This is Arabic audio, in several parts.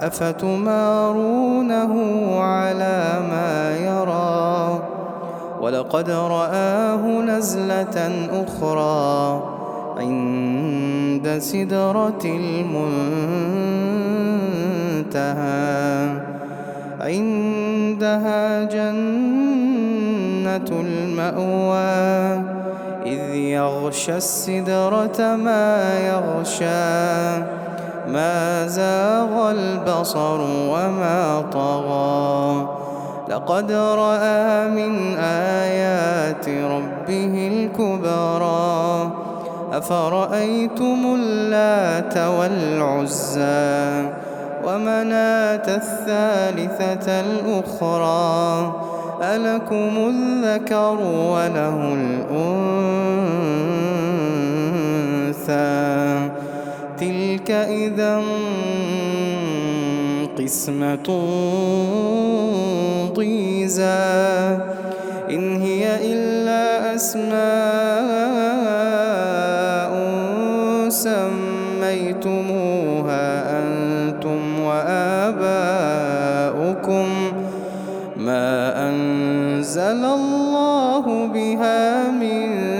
أفتمارونه على ما يرى؟ ولقد رآه نزلة أخرى عند سدرة المنتهى عندها جنة المأوى إذ يغشى السدرة ما يغشى. ما زاغ البصر وما طغى. لقد رأى من آيات ربه الكبرى. أفرأيتم اللات والعزى ومناة الثالثة الأخرى؟ ألكم الذكر وله الأنثى. تلك إذا قسمة ضيزى. إن هي إلا أسماء سميتموها أنتم وآباؤكم. ما أنزل الله بها من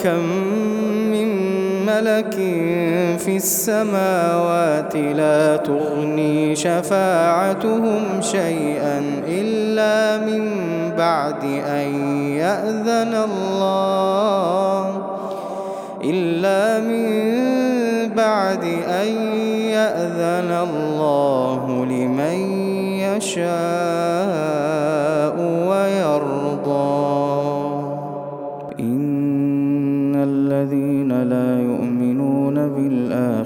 وكم من ملك في السماوات لا تغني شفاعتهم شيئا إلا من بعد أن يأذن الله. إلا من بعد أن يأذن الله لمن يشاء.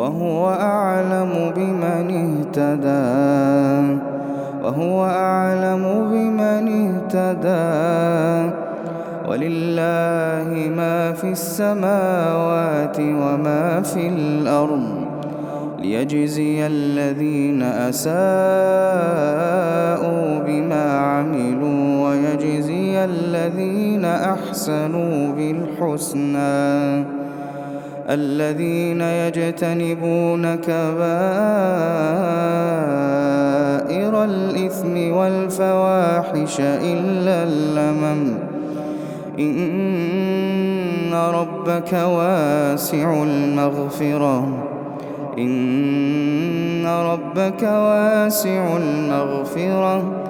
وهو أعلم بمن اهتدى. وهو أعلم بمن اهتدى. ولله ما في السماوات وما في الأرض. ليجزي الذين أساءوا بما عملوا. ويجزي الذين أحسنوا بالحسنى. الذين يجتنبون كبائر الإثم والفواحش إلا اللمم. إن ربك واسع المغفرة. إن ربك واسع المغفرة.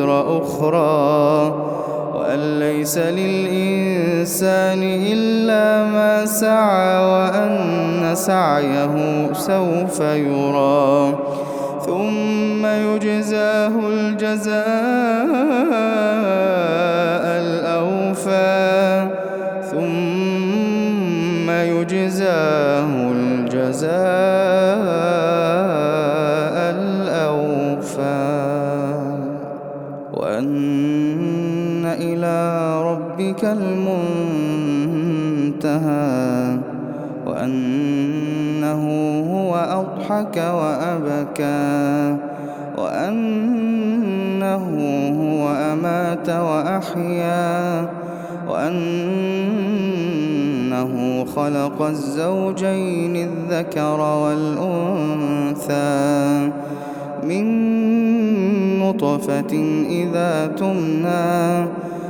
وزر أخرى وأن ليس للإنسان إلا ما سعى وأن سعيه سوف يرى. ثم يجزاه الجزاء الأوفى ثم يجزاه الجزاء ربك المنتهى وأنه هو أضحك وأبكى وأنه هو أمات وأحيا وأنه خلق الزوجين الذكر والأنثى. من نطفة إذا تمنى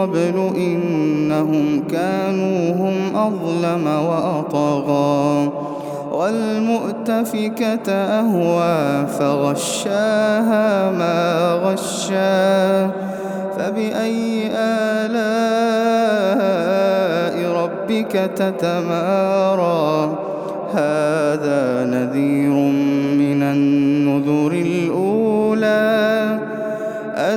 قبل إنهم كانوا هم أظلم وأطغى. والمؤتفكة أهوى فغشاها ما غشا. فبأي آلاء ربك تتمارى؟ هذا نذير من النذر